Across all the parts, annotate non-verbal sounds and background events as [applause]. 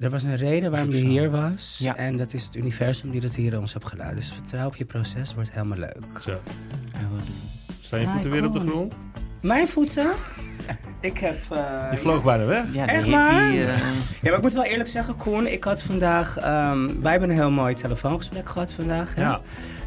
er was een reden waarom je hier was. Ja. En dat is het universum die dat hier ons hebt gelaten. Dus vertrouw op je proces, wordt helemaal leuk. Zo. Staan je Ah, voeten weer op de grond? Mijn voeten? Ik heb... eh, Je vloog bijna weg. Ja, de Echt waar? eh, Ja, maar ik moet wel eerlijk zeggen, Koen, ik had vandaag... ehm, wij hebben een heel mooi telefoongesprek gehad vandaag. Hè? Ja.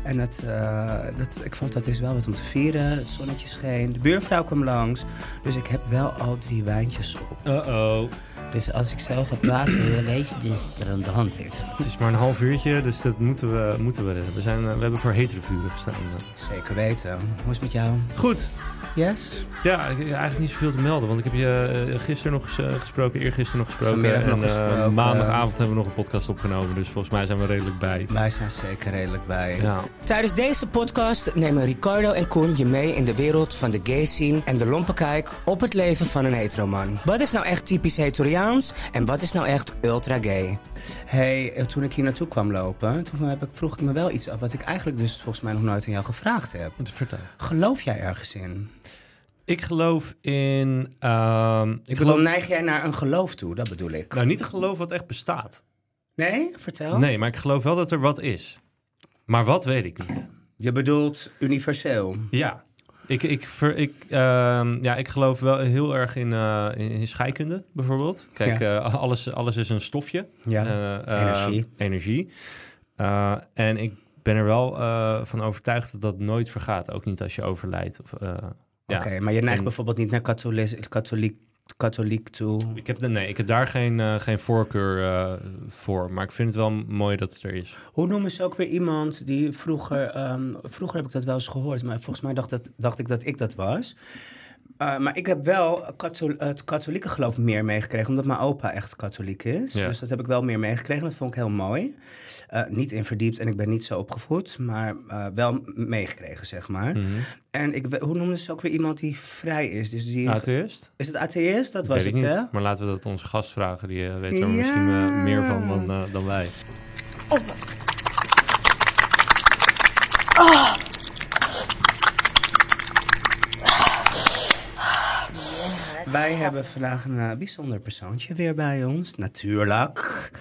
En dat, eh, dat, ik vond dat is wel wat om te vieren. Het zonnetje scheen, de buurvrouw kwam langs. Dus ik heb wel al drie wijntjes op. Uh-oh. Dus als ik zelf ga praten, dan weet je dus wat er aan de hand is. Het is maar een half uurtje, dus dat moeten we, moeten we redden. We, zijn, we hebben voor hetere vuren gestaan. Zeker weten. Hoe is het met jou? Goed. Yes? Ja, eigenlijk niet zoveel te melden. Want ik heb je eh, gisteren nog eh, gesproken, eergisteren nog gesproken. Vanmiddag en nog eh, gesproken. maandagavond hebben we nog een podcast opgenomen. Dus volgens mij zijn we redelijk bij. Wij zijn zeker redelijk bij. Ja. Tijdens deze podcast nemen Ricardo en Koen je mee in de wereld van de gay scene en de lompe kijk op het leven van een heteroman. Wat is nou echt typisch hetoriaans en wat is nou echt ultra gay? Hey, toen ik hier naartoe kwam lopen, toen heb ik, vroeg ik me wel iets af wat ik eigenlijk dus volgens mij nog nooit aan jou gevraagd heb. Vertel. Geloof jij ergens in? Ik geloof in... ehm, ik geloof... neig jij naar een geloof toe? Dat bedoel ik. Nou, niet een geloof wat echt bestaat. Nee? Vertel. Nee, maar ik geloof wel dat er wat is. Maar wat weet ik niet. Je bedoelt universeel. Ja. Ik, ik, ver, ik, ehm, ja, ik geloof wel heel erg in, eh, in, in scheikunde, bijvoorbeeld. Kijk, eh, alles, alles is een stofje. Ja. Eh, Energie. energie. En ik ben er wel van overtuigd dat dat nooit vergaat. Ook niet als je overlijdt. Of, ja. Oké, maar je neigt En- bijvoorbeeld niet naar katholiek, katholiek, katholiek toe. Ik heb, nee, ik heb daar geen, eh, geen voorkeur eh, voor. Maar ik vind het wel mooi dat het er is. Hoe noemen ze ook weer iemand die vroeger... ehm, vroeger heb ik dat wel eens gehoord, maar volgens mij dacht, dat, dacht ik dat ik dat was. Eh, maar ik heb wel het katholieke geloof meer meegekregen, omdat mijn opa echt katholiek is. Ja. Dus dat heb ik wel meer meegekregen. Dat vond ik heel mooi. Eh, niet in verdiept en ik ben niet zo opgevoed, maar eh, wel meegekregen, zeg maar. Mhm. En ik, hoe noemden ze ook weer iemand die vrij is? Dus die, Atheïst? is het atheïst? Dat was Weet ik het, niet. hè? Maar laten we dat onze gast vragen. Die weet er Ja. misschien meer van dan, eh, dan wij. Wij hebben vandaag een eh, bijzonder persoontje weer bij ons, natuurlijk.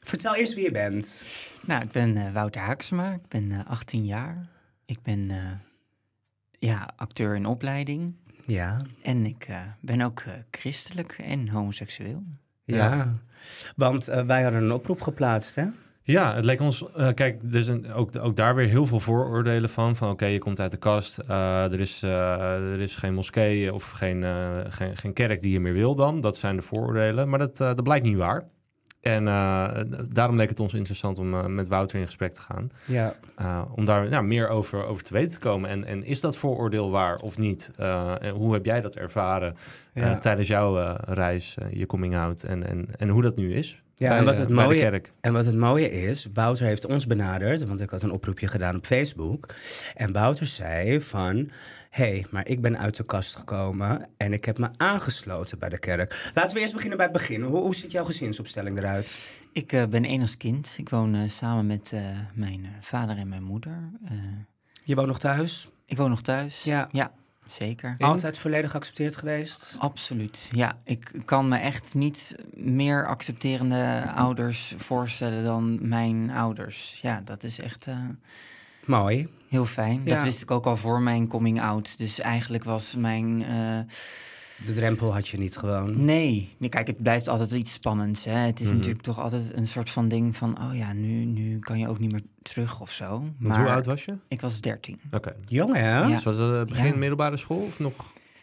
Vertel eerst wie je bent. Nou, ik ben eh, Wouter Haaksema, ik ben eh, 18 jaar. Ik ben eh, ja, acteur in opleiding. Ja, En ik eh, ben ook eh, christelijk en homoseksueel. ja. Want eh, wij hadden een oproep geplaatst, hè? Ja, het leek ons... eh, kijk, er zijn ook, ook daar weer heel veel vooroordelen van. Van oké, je komt uit de kast. eh, er, is, eh, er is geen moskee of geen, geen, geen kerk die je meer wil dan. Dat zijn de vooroordelen. Maar dat, dat blijkt niet waar. En daarom leek het ons interessant om met Wouter in gesprek te gaan. Ja. Om daar nou, meer over, over te weten te komen. En, en is dat vooroordeel waar of niet? En hoe heb jij dat ervaren Ja. tijdens jouw reis, je coming out en, en, en hoe dat nu is? Ja, en wat, het mooie, en wat het mooie is, Wouter heeft ons benaderd, want ik had een oproepje gedaan op Facebook. En Wouter zei van, hé, hey, maar ik ben uit de kast gekomen en ik heb me aangesloten bij de kerk. Laten we eerst beginnen bij het begin. Hoe, hoe ziet jouw gezinsopstelling eruit? Ik uh, ben enigskind. Ik woon uh, samen met uh, mijn vader en mijn moeder. Eh, Je woont nog thuis? Ik woon nog thuis. Ja. Ja, zeker. Altijd volledig geaccepteerd geweest? Absoluut, ja. Ik kan me echt niet meer accepterende ouders voorstellen dan mijn ouders. Ja, dat is echt... uh, Mooi. Heel fijn. Ja. Dat wist ik ook al voor mijn coming out. Dus eigenlijk was mijn... Uh, de drempel had je niet gewoon? Nee. nee. Kijk, het blijft altijd iets spannends. Hè? Het is Mhm. mm. natuurlijk toch altijd een soort van ding van... oh ja, nu, nu kan je ook niet meer terug of zo. Maar hoe oud was je? Ik was 13. Oké. Okay. Jong, hè? Ja. Dus was het begin Ja. middelbare school of nog?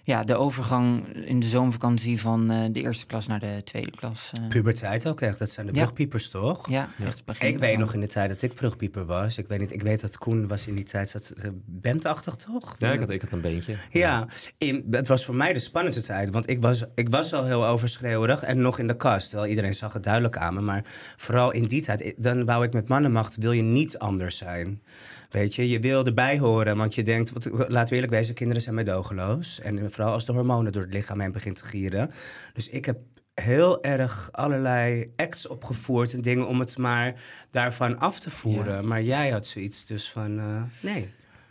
Ja, de overgang in de zomervakantie van uh, de eerste klas naar de tweede klas. Uh. Puberteit ook echt, dat zijn de Ja. brugpiepers toch? Ja, echt begin. Ik weet nog in de tijd dat ik brugpieper was. Ik weet, niet, ik weet dat Koen was in die tijd zat, uh, bandachtig toch? Ja, ik had, ik had een beentje. Ja, in, het was voor mij de spannendste tijd. Want ik was, ik was al heel overschreeuwerig en nog in de kast. Terwijl iedereen zag het duidelijk aan me. Maar vooral in die tijd, dan wou ik met mannenmacht, wil je niet anders zijn. Weet je, je wil erbij horen, want je denkt, wat, laten we eerlijk wezen, kinderen zijn meedogenloos. En vooral als de hormonen door het lichaam heen begint te gieren. Dus ik heb heel erg allerlei acts opgevoerd en dingen om het maar daarvan af te voeren. Ja. Maar jij had zoiets dus van, uh, nee.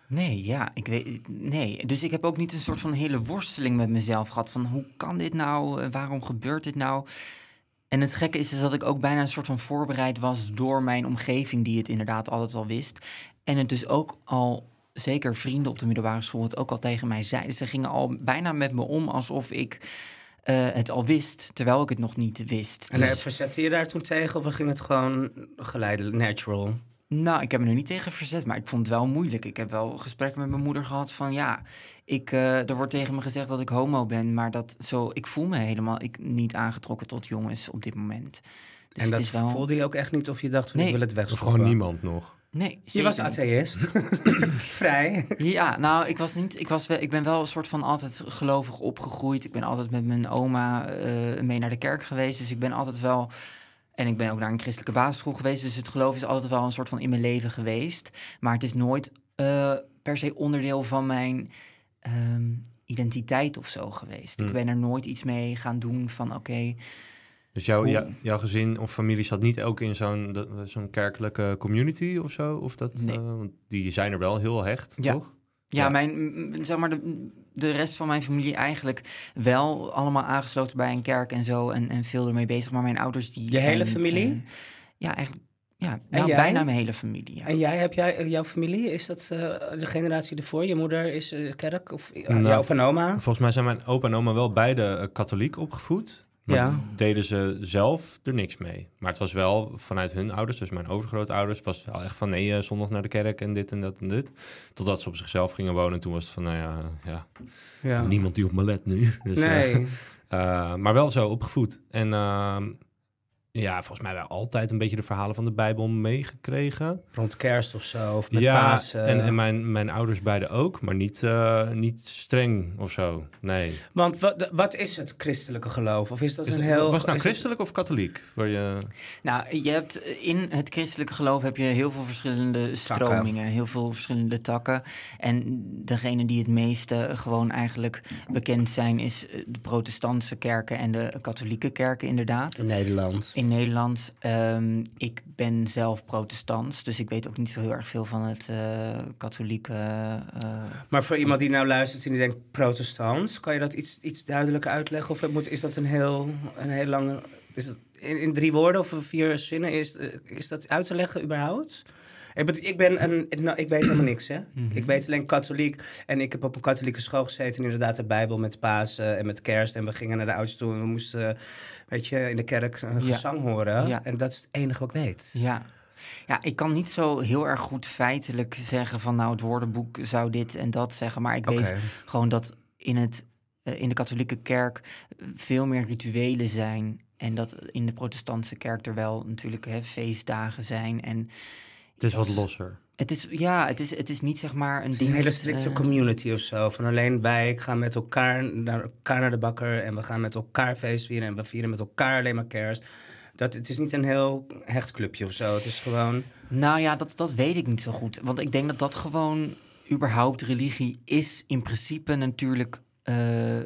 Nee, ja, ik weet, nee. Dus ik heb ook niet een soort van hele worsteling met mezelf gehad van hoe kan dit nou, waarom gebeurt dit nou? En het gekke is, is dat ik ook bijna een soort van voorbereid was door mijn omgeving, die het inderdaad altijd al wist. En het dus ook al, zeker vrienden op de middelbare school, het ook al tegen mij zeiden. Ze gingen al bijna met me om alsof ik eh, het al wist, terwijl ik het nog niet wist. En Dus- verzette je daar toen tegen of ging het gewoon geleidelijk, natural? Nou, ik heb me er niet tegen verzet, maar ik vond het wel moeilijk. Ik heb wel gesprekken met mijn moeder gehad van ja, ik, eh, er wordt tegen me gezegd dat ik homo ben, maar dat zo, ik voel me helemaal ik, niet aangetrokken tot jongens op dit moment. Dus en dat wel... voelde je ook echt niet of je dacht van Nee. ik wil het Of wegstoppen? gewoon niemand nog. Nee, Je was atheïst. [coughs] Vrij. Ja, nou, ik was niet. Ik, was wel, ik ben wel een soort van altijd gelovig opgegroeid. Ik ben altijd met mijn oma eh, mee naar de kerk geweest. Dus ik ben altijd wel. En ik ben ook naar een christelijke basisschool geweest. Dus het geloof is altijd wel een soort van in mijn leven geweest. Maar het is nooit eh, per se onderdeel van mijn ehm, identiteit of zo geweest. Hmm. Ik ben er nooit iets mee gaan doen van oké. Dus jouw, jou- jouw gezin of familie zat niet ook in zo'n zo'n kerkelijke community of zo? Of dat, Nee. eh, want die zijn er wel heel hecht, Ja. toch? Ja, Ja. Mijn, zeg maar, de, de rest van mijn familie eigenlijk wel allemaal aangesloten bij een kerk en zo. En, en veel ermee bezig. Maar mijn ouders die. Je zijn hele niet, familie? eh, ja, eigenlijk. Ja, nou, bijna mijn hele familie. Ja. En jij, heb jij, jouw familie, is dat eh, de generatie ervoor? Je moeder is eh, kerk? Of uh, Nou, jouw opa en oma? Volgens mij zijn mijn opa en oma wel beide eh, katholiek opgevoed. Maar Ja. deden ze zelf er niks mee. Maar het was wel vanuit hun ouders, dus mijn overgrootouders, was wel echt van nee, eh, zondag naar de kerk en dit en dat en dit. Totdat ze op zichzelf gingen wonen. En toen was het van, nou ja, ja Ja. niemand die op me let nu. [laughs] Dus, eh, Nee. eh, maar wel zo opgevoed. En ehm, ja, volgens mij wel altijd een beetje de verhalen van de Bijbel meegekregen. Rond kerst of zo, of met ja, Pasen. en, en mijn, mijn ouders beide ook, maar niet, eh, niet streng of zo. Nee. Want wat, wat is het christelijke geloof? Of is dat Is een het- heel... was het nou is het- christelijk of katholiek? Waar je... Nou, je hebt in het christelijke geloof heb je heel veel verschillende stromingen, heel veel verschillende takken. En degene die het meeste gewoon eigenlijk bekend zijn, is eh, de protestantse kerken en de katholieke kerken, inderdaad. In Nederland. In Nederland, ehm, ik ben zelf protestants, dus ik weet ook niet zo heel erg veel van het eh, katholieke. eh, Maar voor iemand die nou luistert en die denkt protestants, kan je dat iets, iets duidelijker uitleggen? Of moet, is dat een heel, een heel lange... Is het in, in drie woorden of vier zinnen? Is, eh, is dat uit te leggen überhaupt? Ik ben, ik, ben een, nou, ik weet helemaal [clears throat] niks, hè. Mhm. Ik weet alleen katholiek. En ik heb op een katholieke school gezeten. En inderdaad de Bijbel met Pasen en met kerst. En we gingen naar de ouders toe. En we moesten, weet je, in de kerk een Ja. gezang horen. Ja. En dat is het enige wat ik weet. Ja. Ja, ik kan niet zo heel erg goed feitelijk zeggen van nou het woordenboek zou dit en dat zeggen, maar ik weet gewoon dat in, het, eh, in de katholieke kerk eh, veel meer rituelen zijn en dat in de protestantse kerk er wel natuurlijk hè, feestdagen zijn en Het is wat losser. het is ja, het is, het is niet zeg maar een Het is een hele strikte eh, community of zo. Van alleen wij gaan met elkaar naar, elkaar naar de bakker en we gaan met elkaar feest vieren en we vieren met elkaar alleen maar kerst. Dat, het is niet een heel hecht clubje of zo. Het is gewoon. Nou ja, dat, dat weet ik niet zo goed. Want ik denk dat dat gewoon überhaupt religie is in principe natuurlijk eh,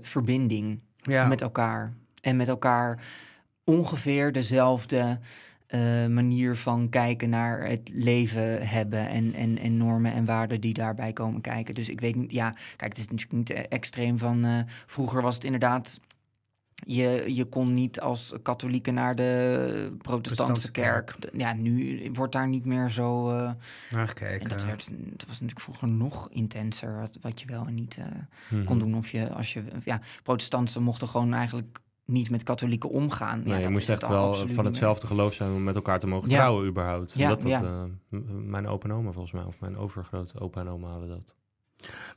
verbinding. Ja. met elkaar. En met elkaar ongeveer dezelfde eh, manier van kijken naar het leven hebben en, en, en normen en waarden die daarbij komen kijken. Dus ik weet niet, ja, kijk, het is natuurlijk niet eh, extreem van eh, vroeger was het inderdaad. Je, je kon niet als katholieke naar de protestantse kerk. Ja, nu wordt daar niet meer zo. eh, naar gekeken. en dat, werd, dat was natuurlijk vroeger nog intenser, wat, wat je wel en niet eh, Mhm. kon doen. Of je, als je, ja, protestanten mochten gewoon eigenlijk niet met katholieken omgaan. Ja, je dat moest echt wel van hetzelfde geloof zijn om met elkaar te mogen Ja. trouwen überhaupt. Ja, dat, dat, ja. eh, mijn opa en oma volgens mij, of mijn overgrote opa en oma hadden dat.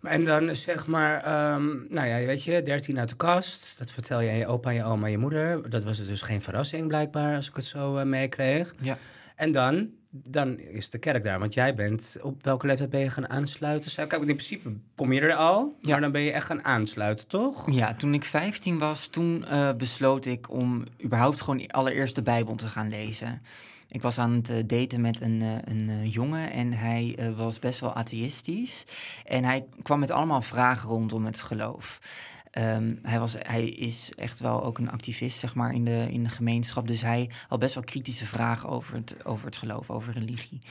En dan zeg maar, ehm, nou ja, weet je, 13 uit de kast. Dat vertel je aan je opa, je oma, je moeder. Dat was dus geen verrassing blijkbaar, als ik het zo eh, meekreeg. Ja. En dan, dan is de kerk daar. Want jij bent, op welke leeftijd ben je gaan aansluiten? Kijk, in principe kom je er al, Ja. maar dan ben je echt gaan aansluiten, toch? Ja, toen ik 15 was, toen eh, besloot ik om überhaupt gewoon allereerst de Bijbel te gaan lezen. Ik was aan het eh, daten met een, eh, een jongen en hij was best wel atheïstisch. En hij kwam met allemaal vragen rondom het geloof. Ehm, hij, was, hij is echt wel ook een activist, zeg maar, in de, in de gemeenschap. Dus hij had best wel kritische vragen over het, over het geloof, over religie.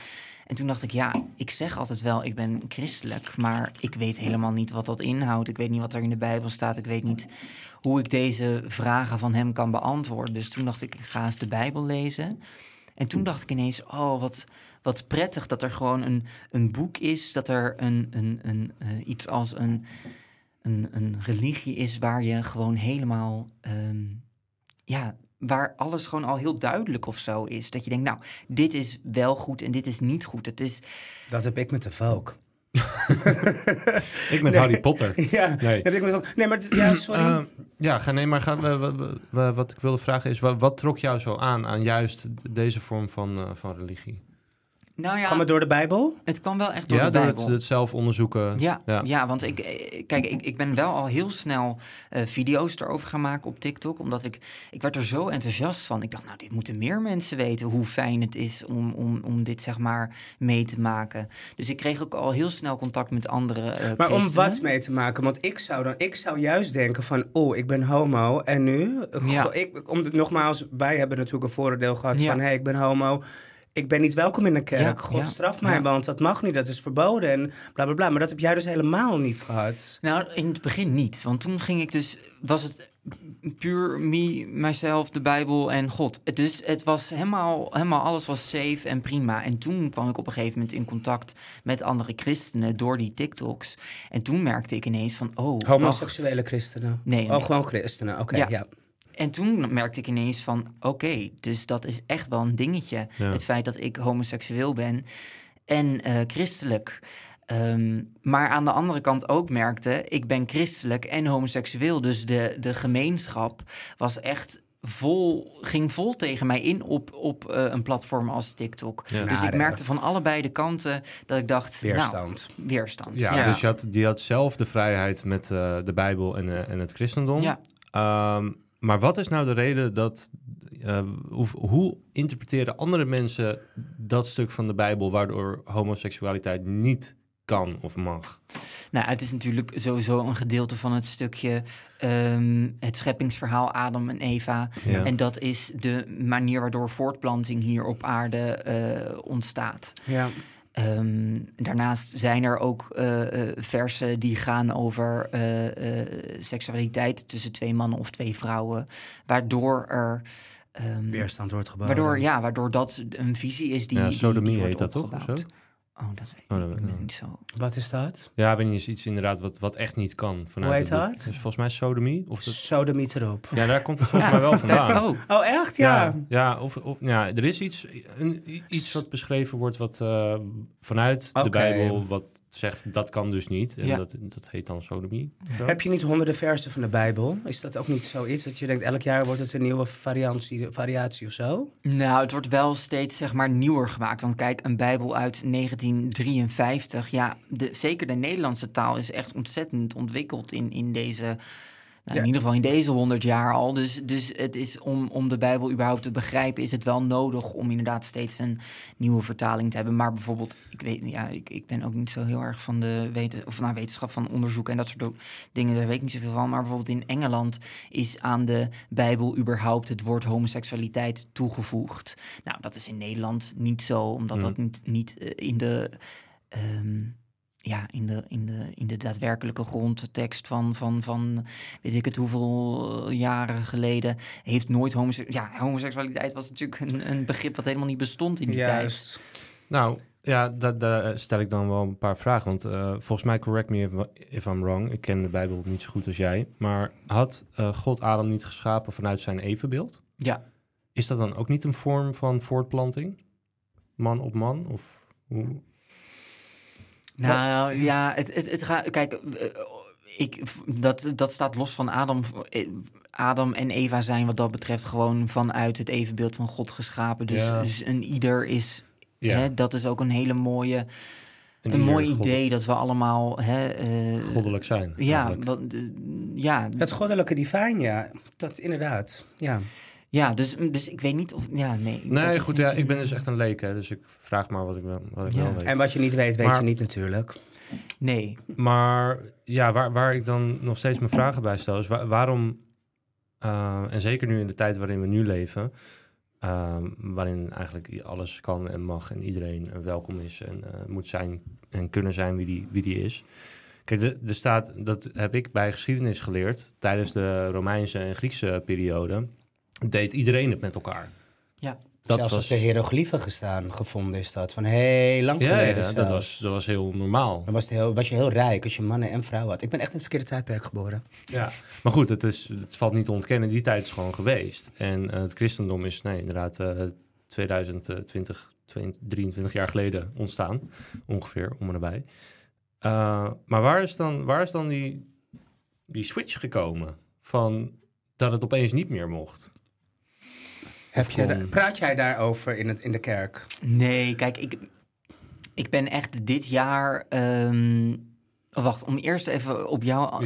En toen dacht ik, ja, ik zeg altijd wel, ik ben christelijk, maar ik weet helemaal niet wat dat inhoudt. Ik weet niet wat er in de Bijbel staat. Ik weet niet hoe ik deze vragen van hem kan beantwoorden. Dus toen dacht ik, ik ga eens de Bijbel lezen. En toen dacht ik ineens, oh, wat, wat prettig dat er gewoon een, een boek is, dat er een, een, een, uh, iets als een, een, een religie is waar je gewoon helemaal, um, ja, waar alles gewoon al heel duidelijk of zo is. Dat je denkt, nou, dit is wel goed en dit is niet goed. Het is... Dat heb ik met de Valk. [laughs] ik met Harry Potter. [laughs] Ja, nee. Heb ik met, nee, maar ja, [clears throat] sorry. Uh, ja, ga, nee, maar ga, wat ik wilde vragen is, wat, wat, trok jou zo aan aan juist deze vorm van, uh, van religie? Nou ja, het door de Bijbel? Het kan wel echt door ja, de Bijbel. Ja, het, het, zelf onderzoeken. Ja, ja. ja want ik, kijk, ik, ik ben wel al heel snel uh, video's erover gaan maken op TikTok. Omdat ik, ik werd er zo enthousiast van. Ik dacht, nou, dit moeten meer mensen weten. Hoe fijn het is om, om, om dit, zeg maar, mee te maken. Dus ik kreeg ook al heel snel contact met andere uh, Maar om wat mee te maken? Want ik zou, dan, ik zou juist denken van, oh, ik ben homo. En nu? Ja. Ik, om, nogmaals, wij hebben natuurlijk een voordeel gehad van, hé, hey, ik ben homo ik ben niet welkom in de kerk. God ja, straf mij, want dat mag niet, dat is verboden en bla bla bla. Maar dat heb jij dus helemaal niet gehad. Nou, in het begin niet. Want toen ging ik dus, was het puur me, mijzelf, de Bijbel en God. Dus het was helemaal, helemaal alles was safe en prima. En toen kwam ik op een gegeven moment in contact met andere christenen door die TikToks. En toen merkte ik ineens van, oh. Homoseksuele christenen? Nee. Oh, gewoon christenen, oké, okay, ja. En toen merkte ik ineens van, oké, dus dat is echt wel een dingetje. Het feit dat ik homoseksueel ben en uh, christelijk. Um, maar aan de andere kant ook merkte, ik ben christelijk en homoseksueel. Dus de, de gemeenschap was echt vol, ging vol tegen mij in op, op uh, een platform als TikTok. Ja. Dus ik merkte van allebei de kanten dat ik dacht... Weerstand. Nou, weerstand. Ja, ja, dus je had, die had zelf de vrijheid met uh, de Bijbel en, uh, en het christendom. Ja. Um, maar wat is nou de reden dat. Uh, hoe, hoe, interpreteren andere mensen dat stuk van de Bijbel waardoor homoseksualiteit niet kan of mag? Nou, het is natuurlijk sowieso een gedeelte van het stukje um, het scheppingsverhaal Adam en Eva. Ja. En dat is de manier waardoor voortplanting hier op aarde uh, ontstaat. Ja. Um, daarnaast zijn er ook uh, uh, versen die gaan over uh, seksualiteit tussen twee mannen of twee vrouwen, waardoor er um, weerstand wordt gebouwd. Waardoor, ja, waardoor dat een visie is die. Ja, sodomie die, die heet dat toch? Zo? Oh, dat weet ik, oh, dat, ik niet zo. Wat is dat? Ja, weet niet, iets inderdaad wat, wat echt niet kan. Vanuit Hoe heet dat? Dus volgens mij sodomie. Of dat... Sodomie erop. Ja, daar komt het volgens mij wel vandaan. oh. oh, echt? Ja. Ja, ja, of, of, ja er is iets, een, iets wat beschreven wordt wat uh, vanuit okay. de Bijbel wat zegt dat kan dus niet. En ja. dat, dat heet dan sodomie. Zo. Heb je niet honderden versen van de Bijbel? Is dat ook niet zoiets dat je denkt elk jaar wordt het een nieuwe variatie, variatie of zo? Nou, het wordt wel steeds zeg maar nieuwer gemaakt. Want kijk, een Bijbel uit 1953 ja, de, zeker de Nederlandse taal is echt ontzettend ontwikkeld in, in deze. Nou, In ieder geval in deze honderd jaar al. Dus, dus het is om, om de Bijbel überhaupt te begrijpen, is het wel nodig om inderdaad steeds een nieuwe vertaling te hebben. Maar bijvoorbeeld, ik weet, ja, ik, ik ben ook niet zo heel erg van de weten, of nou, wetenschap van onderzoek en dat soort dingen, daar weet ik niet zoveel van. Maar bijvoorbeeld in Engeland is aan de Bijbel überhaupt het woord homoseksualiteit toegevoegd. Nou, dat is in Nederland niet zo, omdat mm. dat niet, niet uh, in de um, ja, in de, in, de, in de daadwerkelijke grondtekst van, van, van weet ik het hoeveel jaren geleden, heeft nooit homoseksualiteit. Ja, homoseksualiteit was natuurlijk een, een begrip wat helemaal niet bestond in die Juist. tijd. Nou, ja, daar, daar stel ik dan wel een paar vragen. Want uh, volgens mij, correct me if, if, I'm wrong, ik ken de Bijbel niet zo goed als jij. Maar had uh, God Adam niet geschapen vanuit zijn evenbeeld? Ja. Is dat dan ook niet een vorm van voortplanting? Man op man? Of hoe? Nou ja, het, het, het gaat. Kijk, eh, ik, dat, dat staat los van Adam. Eh, Adam en Eva zijn wat dat betreft gewoon vanuit het evenbeeld van God geschapen. Dus, ja. dus een ieder is. Ja. Hè, dat is ook een hele mooie. Een, een mooi idee dat we allemaal hè, uh, goddelijk zijn. Ja, wat, uh, ja. Dat goddelijke divijn, ja. Dat inderdaad. Ja. Ja, dus, dus ik weet niet of... Ja, nee. Nee, goed, ja, ik ben dus echt een leek, hè, dus ik vraag maar wat ik wel, wat ik Ja. wel weet. En wat je niet weet, weet Maar- je niet natuurlijk. Nee. Maar ja, waar, waar ik dan nog steeds mijn vragen bij stel, is wa- waarom, eh, en zeker nu in de tijd waarin we nu leven, eh, waarin eigenlijk alles kan en mag en iedereen eh, welkom is en eh, moet zijn en kunnen zijn wie die, wie die is. Kijk, de- er staat, dat heb ik bij geschiedenis geleerd, tijdens de Romeinse en Griekse periode, deed iedereen het met elkaar. Ja. Dat Zelfs was, op de hieroglyphen gestaan, gevonden is dat. Van heel lang ja, geleden ja, dat was, dat was heel normaal. Dan was, het heel, was je heel rijk als je mannen en vrouwen had. Ik ben echt in het verkeerde tijdperk geboren. Ja, maar goed, het, is, het valt niet te ontkennen. Die tijd is gewoon geweest. En eh, het christendom is, nee, inderdaad, eh 2020, 23 jaar geleden ontstaan. Ongeveer, om en nabij. Eh, maar waar is dan, waar is dan die, die switch gekomen? Van dat het opeens niet meer mocht? Heb je, kon- da- praat jij daarover in, het, in de kerk? Nee, kijk, ik, ik ben echt dit jaar... ehm, oh, wacht, om eerst even op jou...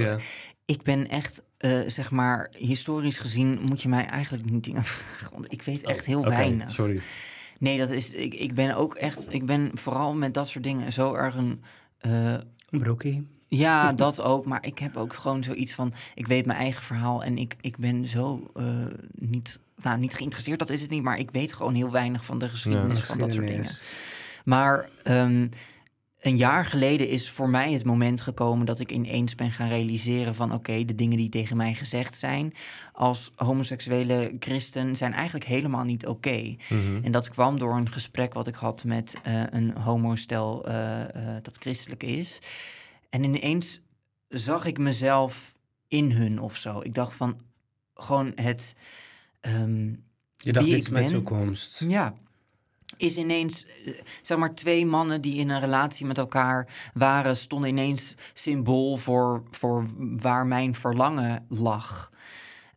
Ik ben echt, eh, zeg maar, historisch gezien moet je mij eigenlijk niet dingen [laughs] vragen. Want ik weet echt heel Oh, Oké, weinig. sorry. Nee, dat is, ik, ik ben ook echt, ik ben vooral met dat soort dingen zo erg een... broekie. ja, [laughs] dat ook. Maar ik heb ook gewoon zoiets van, ik weet mijn eigen verhaal en ik, ik ben zo eh, niet, nou niet geïnteresseerd, dat is het niet. Maar ik weet gewoon heel weinig van de geschiedenis van dat soort dingen. Maar ehm, een jaar geleden is voor mij het moment gekomen dat ik ineens ben gaan realiseren van oké, de dingen die tegen mij gezegd zijn als homoseksuele christen zijn eigenlijk helemaal niet oké. Mhm. En dat kwam door een gesprek wat ik had met eh, een homostel eh, eh, dat christelijk is. En ineens zag ik mezelf in hun of zo. Ik dacht van gewoon het. Ehm, Je dacht, wie dit is ik mijn ben. toekomst. ja. Is ineens, eh, zeg maar, twee mannen die in een relatie met elkaar waren, stonden ineens symbool voor, voor waar mijn verlangen lag.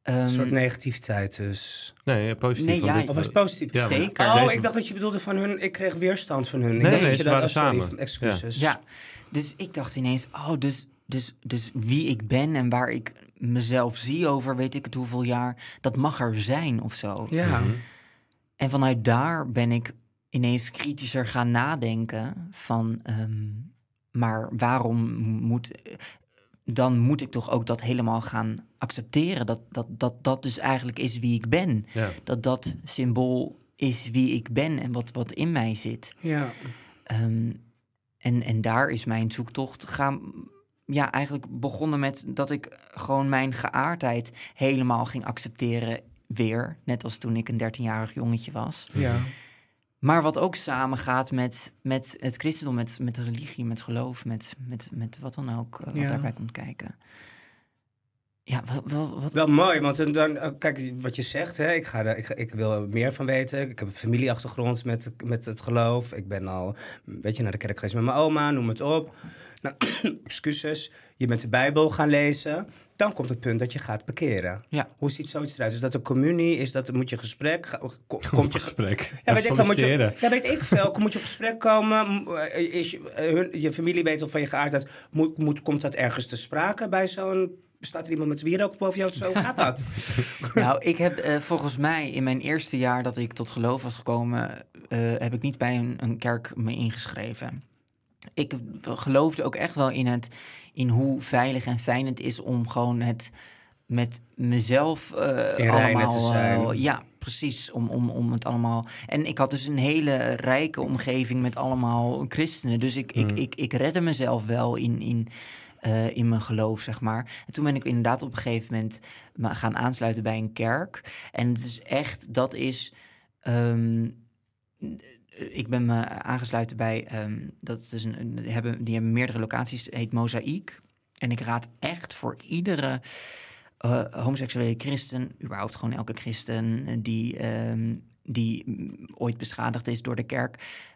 Ehm, Een soort negativiteit dus. Nee, ja, positief. Nee, ja, dit- Of was positief? Ja, Zeker. Oh, Deze- ik dacht dat je bedoelde van hun... Ik kreeg weerstand van hun. Ik Nee, dacht nee, ze dat- waren oh, sorry, samen. Excuses. Ja, dus ik dacht ineens, oh, dus, dus, dus wie ik ben en waar ik mezelf zie over weet ik het hoeveel jaar, dat mag er zijn of zo. Ja. Mhm. En vanuit daar ben ik ineens kritischer gaan nadenken van, ehm, maar waarom moet, dan moet ik toch ook dat helemaal gaan accepteren, dat dat, dat, dat dus eigenlijk is wie ik ben. Ja. Dat dat symbool is wie ik ben en wat, wat in mij zit. ja. Ehm, en, en daar is mijn zoektocht gaan. Ja, eigenlijk begonnen met dat ik gewoon mijn geaardheid helemaal ging accepteren. Weer, net als toen ik een 13-jarig jongetje was. Ja. Maar wat ook samengaat met, met het christendom, met, met religie, met geloof, met, met, met wat dan ook, eh, wat Ja. daarbij komt kijken. Ja, wel, wel, wat, Wel mooi, want dan, eh, kijk wat je zegt. Hè, ik, ga er, ik, ik wil er meer van weten. Ik heb een familieachtergrond met, met het geloof. Ik ben al een beetje naar de kerk geweest met mijn oma, noem het op. Nou, [clears throat] excuses. Je bent de Bijbel gaan lezen. Dan komt het punt dat je gaat bekeren. Ja. Hoe ziet zoiets eruit? Is dat een communie? Is dat, moet je gesprek? Ga- ko- Komt je, gesprek. ja, weet ik veel, moet je, solliciteren. ja, weet ik veel. Moet je op gesprek komen? Eh, Is je, eh, hun, je familie weet al van je geaardheid. Moet, moet, komt dat ergens te sprake bij zo'n... Bestaat er iemand met wie ook boven jou? Zo [laughs] gaat dat? Nou, ik heb eh, volgens mij in mijn eerste jaar dat ik tot geloof was gekomen, eh, heb ik niet bij een, een kerk me ingeschreven. Ik geloofde ook echt wel in het, in hoe veilig en fijn het is om gewoon het met mezelf eh allemaal, te zijn. eh, ja, precies. Om, om, om het allemaal. En ik had dus een hele rijke omgeving met allemaal christenen. Dus ik, ik, Mhm. ik, ik redde mezelf wel in, in, eh, in mijn geloof, zeg maar. En toen ben ik inderdaad op een gegeven moment me gaan aansluiten bij een kerk. En het is echt, dat is. ehm, ik ben me aangesluiten bij, ehm, dat is een, die, hebben, die hebben meerdere locaties, het heet Mozaïek. En ik raad echt voor iedere eh, homoseksuele christen, überhaupt gewoon elke christen eh, die, ehm, die mm, ooit beschadigd is door de kerk,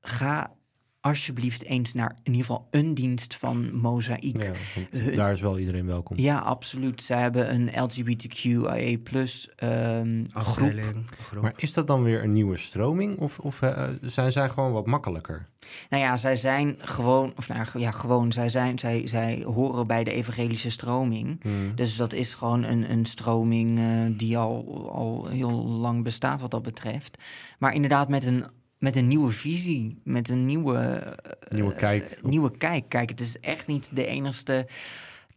ga alsjeblieft eens naar in ieder geval een dienst van Mozaïek. Ja, want Hun- daar is wel iedereen welkom. Ja, absoluut. Zij hebben een LGBTQIA plus ehm groep. Afdeling, groep. Maar is dat dan weer een nieuwe stroming? Of, of eh, zijn zij gewoon wat makkelijker? Nou ja, zij zijn gewoon, of nou ja, gewoon, zij, zijn, zij, zij horen bij de evangelische stroming. Hmm. Dus dat is gewoon een, een stroming eh, die al, al heel lang bestaat wat dat betreft. Maar inderdaad met een, met een nieuwe visie, met een nieuwe, eh, Nieuwe kijk. nieuwe kijk. Kijk, het is echt niet de enigste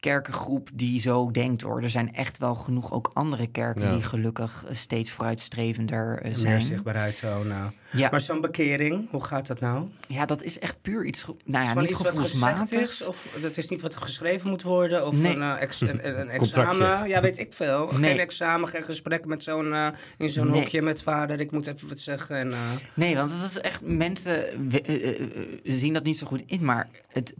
kerkengroep die zo denkt hoor. Er zijn echt wel genoeg ook andere kerken Ja. die gelukkig eh, steeds vooruitstrevender meer zijn. zichtbaarheid zo, nou. Ja, Maar zo'n bekering, hoe gaat dat nou? ja, dat is echt puur iets, nou ja, niet iets wat gezegd gevoelsmatigs. is? Of dat is niet wat geschreven moet worden? Of Nee. een, eh, ex- een, een, een examen? Ja, weet ik veel. Nee. Geen examen, geen gesprek met zo'n, in zo'n Nee. hokje met vader. Ik moet even wat zeggen. En, eh, Nee, want dat is echt mensen we- zien dat niet zo goed in, maar het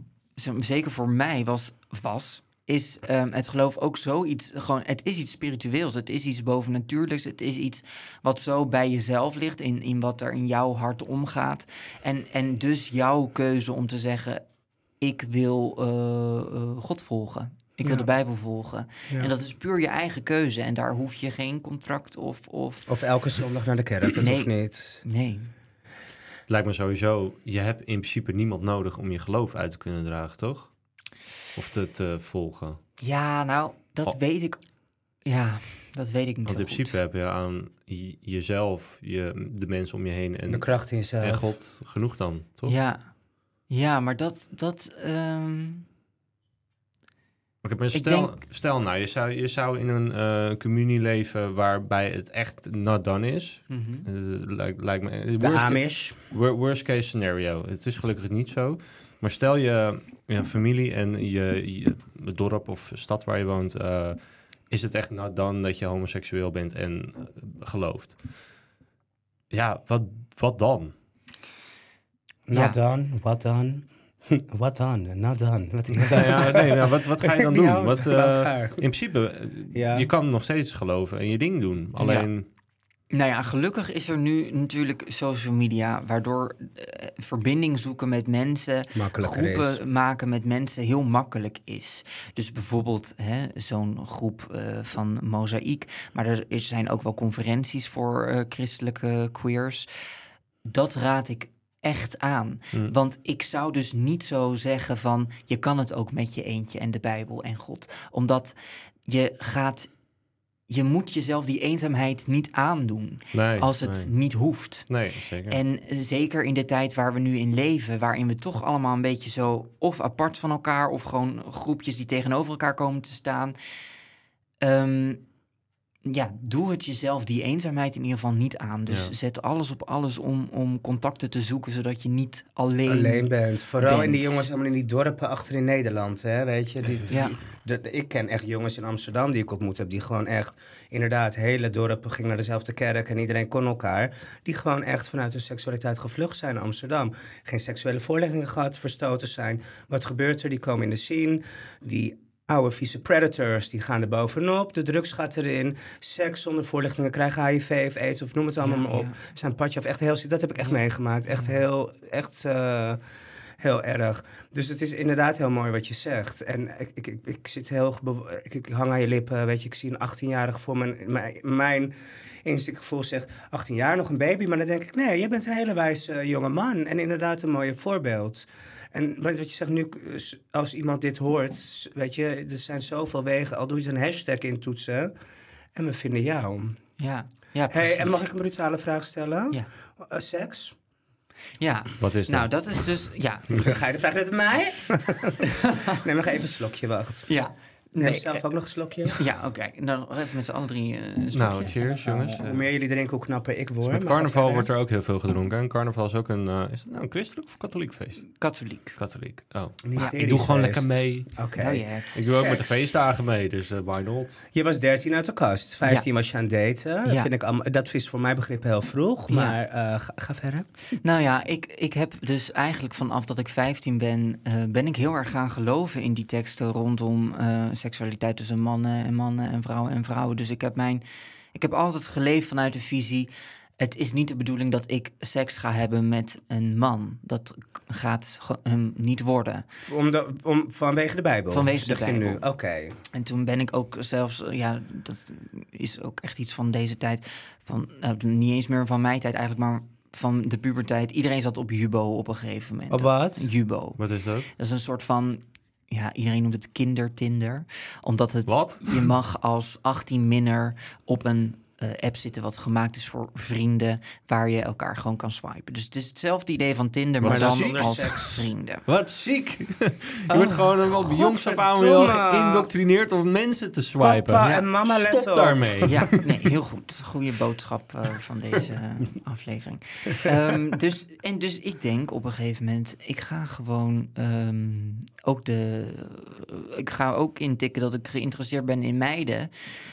zeker voor mij was was is ehm, het geloof ook zoiets gewoon het is iets spiritueels, het is iets bovennatuurlijks, het is iets wat zo bij jezelf ligt in, in wat er in jouw hart omgaat en en dus jouw keuze om te zeggen ik wil eh, eh, God volgen. Ik wil Ja. de Bijbel volgen. ja. En dat is puur je eigen keuze. En daar hoef je geen contract of. of... Of elke zondag naar de kerk, dat Nee. hoeft niet. Nee. Lijkt me sowieso, je hebt in principe niemand nodig om je geloof uit te kunnen dragen, toch? Of te, te volgen. Ja, nou, dat Oh. weet ik. Ja, dat weet ik niet Want in principe goed. heb je aan jezelf, je, de mensen om je heen De en, kracht in jezelf. en God genoeg dan, toch? Ja. ja, maar dat. dat ehm, Oké, maar Ik stel, denk- stel nou, je zou, je zou in een eh communie leven waarbij het echt not done is. mhm. Eh, lijkt, lijkt me... De worst, Amish. wor- worst case scenario. Het is gelukkig niet zo. Maar stel je, je familie en je, je het dorp of stad waar je woont... eh, is het echt not done dat je homoseksueel bent en eh, gelooft? Ja, wat, wat dan? Not Ja. done, what done? What done, not done. Wat Nou [laughs] [laughs] ja, nee, nou, wat, wat ga je dan [laughs] doen? Wat, eh, in principe, Ja. je kan nog steeds geloven en je ding doen. Alleen, Nou ja, gelukkig is er nu natuurlijk social media, waardoor eh, verbinding zoeken met mensen, groepen is. maken met mensen heel makkelijk is. Dus bijvoorbeeld hè, zo'n groep eh, van Mozaïek, maar er zijn ook wel conferenties voor eh, christelijke queers. Dat raad ik echt aan. Hm. Want ik zou dus niet zo zeggen van je kan het ook met je eentje en de Bijbel en God. Omdat je gaat, je moet jezelf die eenzaamheid niet aandoen nee, als het nee. niet hoeft. Nee, zeker. En zeker in de tijd waar we nu in leven, waarin we toch allemaal een beetje zo of apart van elkaar of gewoon groepjes die tegenover elkaar komen te staan. Ehm, ja, doe het jezelf die eenzaamheid in ieder geval niet aan. Dus Ja. zet alles op alles om, om contacten te zoeken, zodat je niet alleen... Alleen bent. Vooral in die jongens allemaal in die dorpen achter in Nederland, hè, weet je. Die, die- Ja. de- ik ken echt jongens in Amsterdam die ik ontmoet heb... die gewoon echt, inderdaad, hele dorpen gingen naar dezelfde kerk... en iedereen kon elkaar. Die gewoon echt vanuit hun seksualiteit gevlucht zijn in Amsterdam. Geen seksuele voorlichtingen gehad, verstoten zijn. Wat gebeurt er? Die komen in de scene, die... Oude vieze predators, die gaan er bovenop. De drugs gaat erin. Seks zonder voorlichtingen krijgen HIV of aids of noem het allemaal Ja, maar op. ja. Zijn padje af. Echt heel, dat heb ik echt Ja. meegemaakt. Echt heel, echt... eh, Heel erg. Dus het is inderdaad heel mooi wat je zegt. En ik, ik, ik, ik zit heel... Ik, ik hang aan je lippen, weet je. Ik zie een 18-jarige voor mijn... Mijn, mijn instinctgevoel zegt 18 jaar, nog een baby. Maar dan denk ik, nee, je bent een hele wijze jonge man. En inderdaad een mooie voorbeeld. En wat wat je zegt nu, als iemand dit hoort... Weet je, er zijn zoveel wegen. Al doe je het een hashtag intoetsen. En we vinden jou. Ja, ja Hey, precies. en mag ik een brutale vraag stellen? Ja. Eh, seks? ja. Wat is dat? Nou, dat is dus... Ja, [laughs] Ga je de vraag net aan mij? [laughs] Neem nog even een slokje, wacht. ja. Neem Nee, zelf ook nog een slokje. [laughs] Ja, oké. Dan even met z'n allen drie eh, slokje. nou, cheers jongens. Hoe Eh, meer jullie drinken, hoe knapper ik word. met Maar ga carnaval wordt er ook heel veel gedronken. En carnaval is ook een... eh, is het nou een christelijk of katholiek feest? Katholiek. Katholiek. Oh. Ik doe gewoon feest. lekker mee. Oké. Oh, Ik doe ook met de feestdagen mee, dus eh why not? Je was 13 uit de kast. 15 was je aan het daten. Dat, Ja. vind ik allemaal, dat is voor mijn begrip heel vroeg. Ja. Maar eh, ga, ga verder. Nou ja, ik, ik heb dus eigenlijk vanaf dat ik 15 ben, eh, ben ik heel erg gaan geloven in die teksten rondom eh, seksualiteit tussen mannen en mannen en vrouwen en vrouwen. Dus ik heb mijn, ik heb altijd geleefd vanuit de visie. het is niet de bedoeling dat ik seks ga hebben met een man. Dat gaat hem niet worden. Om de, om, vanwege de Bijbel? Vanwege de Bijbel. nu? Oké. En toen ben ik ook zelfs, ja, dat is ook echt iets van deze tijd. Van, nou, niet eens meer van mijn tijd eigenlijk, maar van de puberteit. Iedereen zat op Jubo op een gegeven moment. Op wat? Jubo. Wat is dat? Dat is een soort van, ja, iedereen noemt het kindertinder. Omdat het, Wat? je mag als 18 minner op een eh, app zitten wat gemaakt is voor vrienden, waar je elkaar gewoon kan swipen. Dus het is hetzelfde idee van Tinder, Wat maar dan als seks. vrienden. Wat ziek. [laughs] je wordt gewoon een op jongs af aan wel geïndoctrineerd om mensen te swipen. Papa Ja, en mama, let Stop op. daarmee. Ja, nee, heel goed. Goede boodschap eh, van deze eh, aflevering. Ehm, dus, en dus ik denk op een gegeven moment, ik ga gewoon ehm, ook de. ik ga ook intikken dat ik geïnteresseerd ben in meiden.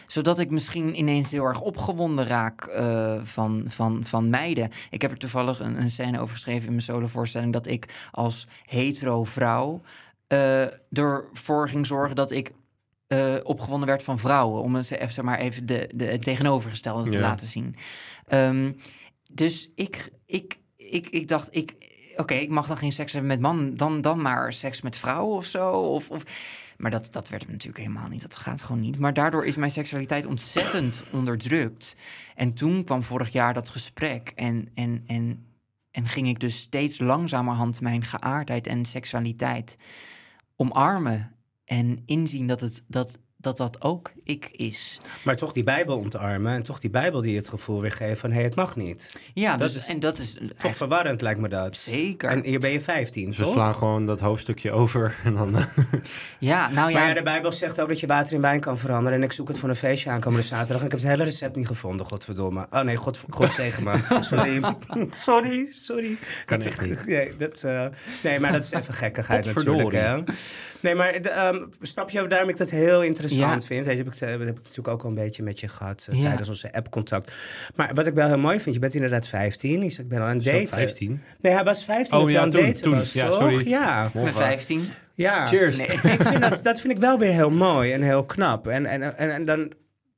Zodat ik misschien ineens heel erg opgewonden raak eh, van, van, van meiden. Ik heb er toevallig een, een scène over geschreven in mijn solovoorstelling. Dat ik als hetero vrouw eh, ervoor ging zorgen dat ik eh, opgewonden werd van vrouwen. Om even, zeg maar even de, de, het tegenovergestelde te Ja. laten zien. Ehm, dus ik, ik, ik, ik dacht, ik, oké, ik mag dan geen seks hebben met man, dan, dan maar seks met vrouwen of zo. Of, of, maar dat, dat werd het natuurlijk helemaal niet. Dat gaat gewoon niet. Maar daardoor is mijn seksualiteit ontzettend onderdrukt. En toen kwam vorig jaar dat gesprek. En, en, en, en ging ik dus steeds langzamerhand mijn geaardheid en seksualiteit omarmen. En inzien dat het, dat, dat, dat ook ik is. Maar toch die Bijbel ontarmen en toch die Bijbel die je het gevoel weer geeft van hé, het mag niet. Ja, Dat dus, is en dat is Toch verwarrend lijkt me dat. zeker. En hier ben je 15, Dus we toch? slaan gewoon dat hoofdstukje over en dan... eh, [laughs] ja, nou ja, Maar ja, de Bijbel zegt ook dat je water in wijn kan veranderen. En ik zoek het voor een feestje aankomende zaterdag. En ik heb het hele recept niet gevonden, godverdomme. Oh nee, god, god zegen me. [laughs] Sorry. sorry, sorry. Kan Dat- echt niet. Nee, dat, eh, nee, maar dat is even gekkigheid natuurlijk. Hè? Nee, maar de, ehm, snap je waarom ik dat heel interessant Ja. vind? Dat heb, ik, dat heb ik natuurlijk ook al een beetje met je gehad eh, Ja. tijdens onze app-contact. Maar wat ik wel heel mooi vind, je bent inderdaad 15. Ik ben al aan het zo daten. 15. Nee, hij was 15 Oh, toen ja, hij aan toen, daten toen. was, Ja, toch? sorry. Ja. ik ben 15. ja. Cheers. Nee, ik vind dat, dat vind ik wel weer heel mooi en heel knap. En, en, en, en dan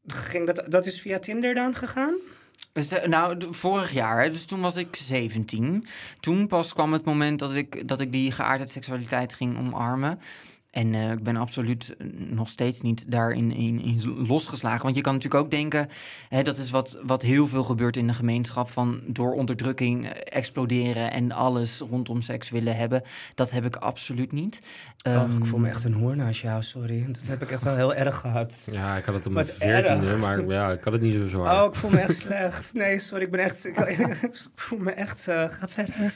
ging dat, dat is via Tinder dan gegaan? Dus, eh, nou, vorig jaar, hè, dus toen was ik 17. Toen pas kwam het moment dat ik, dat ik die geaardheid seksualiteit ging omarmen. En eh, ik ben absoluut nog steeds niet daarin in, in losgeslagen. Want je kan natuurlijk ook denken, hè, dat is wat, wat heel veel gebeurt in de gemeenschap. Van door onderdrukking eh, exploderen en alles rondom seks willen hebben. Dat heb ik absoluut niet. oh, Ehm, ik voel me echt een hoer naast jou, sorry. Dat heb ik echt wel heel erg gehad. Ja, ik had het Wat mijn 14e, erg. maar ja, ik had het niet zo zwaar. Oh, ik voel me echt slecht. Nee, sorry, ik ben echt... Ik, [laughs] ik voel me echt... eh, ga verder.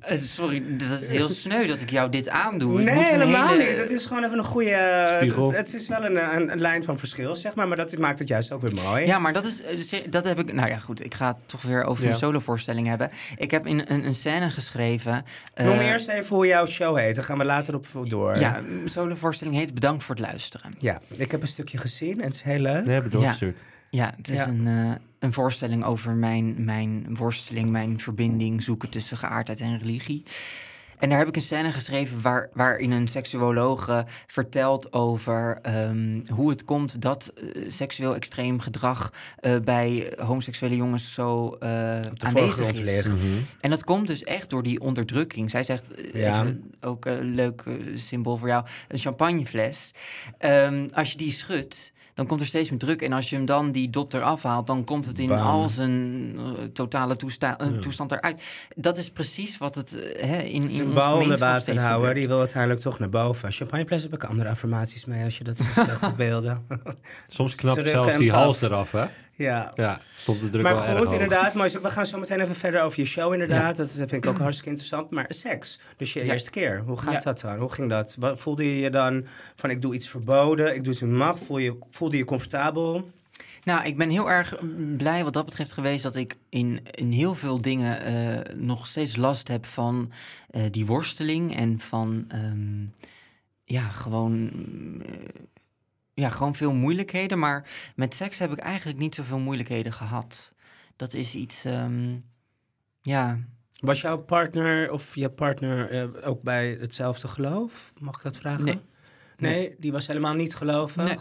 Eh, sorry, dat is heel sneu dat ik jou dit aandoe. Ik Nee, moet helemaal hele- niet. Het is gewoon even een goede... Spiegel. Het, het is wel een, een, een lijn van verschil, zeg maar. Maar dat maakt het juist ook weer mooi. Ja, maar dat is eh, dus, dat heb ik. Nou ja, goed. Ik ga het toch weer over Ja. een solovoorstelling hebben. Ik heb in een, een scène geschreven. eh, Noem eerst even hoe jouw show heet. Dan gaan we later op door. Ja, solovoorstelling heet Bedankt voor het luisteren. Ja, ik heb een stukje gezien en het is heel leuk. Nee, heb ik doorgestuurd. Ja, het is Ja. Een, eh, een voorstelling over mijn, mijn worsteling, mijn verbinding zoeken tussen geaardheid en religie. En daar heb ik een scène geschreven waar, waarin een seksuologe vertelt over ehm, hoe het komt dat eh, seksueel extreem gedrag eh, bij homoseksuele jongens zo eh de aanwezig is. ligt. Mhm. En dat komt dus echt door die onderdrukking. Zij zegt, eh, Ja. even ook een leuk eh, symbool voor jou, een champagnefles. Ehm, als je die schudt, dan komt er steeds meer druk. En als je hem dan die dop eraf haalt, dan komt het in Bam. al zijn eh, totale toesta- eh, Ja. toestand eruit. Dat is precies wat het eh, hè, in, in een bal onder gemeenschap water steeds houden, gebeurt. die wil uiteindelijk toch naar boven. Champagnefles heb ik andere affirmaties mee als je dat zo [laughs] zegt op beelden. Soms knapt zelfs die hals eraf, hè? Ja. Ja, stond de druk Maar wel erg goed, inderdaad, mooi. We gaan zo meteen even verder over je show, inderdaad. Dat vind ik ook hartstikke interessant. Maar seks, dus je Ja. eerste keer. Hoe gaat Ja. dat dan? Hoe ging dat? Wat, voelde je je dan van ik doe iets verboden, ik doe het in mag? Voel je, voelde je comfortabel? Nou, ik ben heel erg blij wat dat betreft geweest dat ik in, in heel veel dingen eh, nog steeds last heb van eh, die worsteling en van ehm, ja, gewoon, eh, ja, gewoon veel moeilijkheden. Maar met seks heb ik eigenlijk niet zoveel moeilijkheden gehad. Dat is iets, ehm, ja, Was jouw partner of je partner eh, ook bij hetzelfde geloof? Mag ik dat vragen? Nee. Nee, die was helemaal niet gelovig? Nee.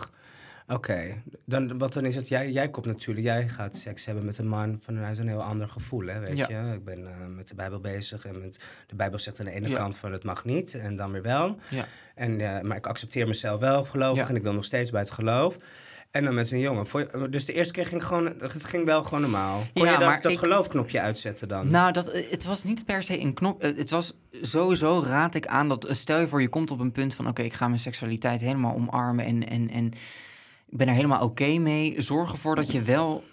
Oké, dan, wat dan is het, jij, jij komt natuurlijk, jij gaat seks hebben met een man vanuit een heel ander gevoel, hè, weet Ja. je. Ik ben eh, met de Bijbel bezig en met, de Bijbel zegt aan de ene Ja. kant van het mag niet en dan weer wel. Ja. En, eh, maar ik accepteer mezelf wel gelovig en ik wil nog steeds bij het geloof. En dan met een jongen. Dus de eerste keer ging gewoon, het ging wel gewoon normaal. Kon Ja, je dat, dat ik- geloofknopje uitzetten dan? Nou, dat, eh, het was niet per se een knop. Het was sowieso raad ik aan dat. Stel je voor, je komt op een punt van: oké, ik ga mijn seksualiteit helemaal omarmen. En, en, en ik ben er helemaal oké mee. Zorg ervoor dat je wel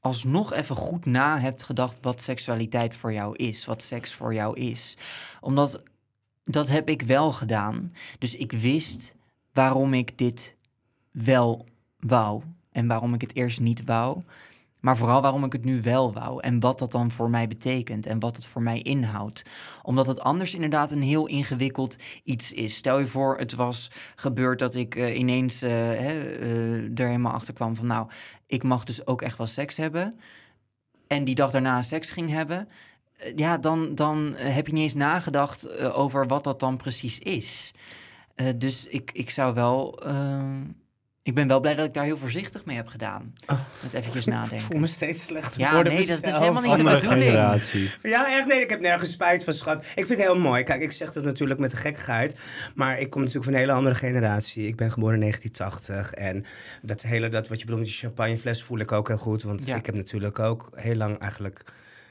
alsnog even goed na hebt gedacht wat seksualiteit voor jou is. Wat seks voor jou is. Omdat dat heb ik wel gedaan. Dus ik wist waarom ik dit wel wou. En waarom ik het eerst niet wou. Maar vooral waarom ik het nu wel wou. En wat dat dan voor mij betekent. En wat het voor mij inhoudt. Omdat het anders inderdaad een heel ingewikkeld iets is. Stel je voor, het was gebeurd dat ik eh, ineens eh, hè, eh, er helemaal achter kwam van... nou, ik mag dus ook echt wel seks hebben. En die dag daarna seks ging hebben. Ja, dan, dan heb je niet eens nagedacht over wat dat dan precies is. Dus ik, ik zou wel... ik ben wel blij dat ik daar heel voorzichtig mee heb gedaan. Met eventjes [laughs] Ik nadenken. voel me steeds slechter Ja, worden nee, dat is helemaal niet de bedoeling. generatie. Ja, echt nee, ik heb nergens spijt van, schat. Ik vind het heel mooi. Kijk, ik zeg dat natuurlijk met de gekkigheid. Maar ik kom natuurlijk van een hele andere generatie. Ik ben geboren in 1980. En dat hele, dat wat je bedoelt met die champagnefles voel ik ook heel goed. Want Ja. ik heb natuurlijk ook heel lang eigenlijk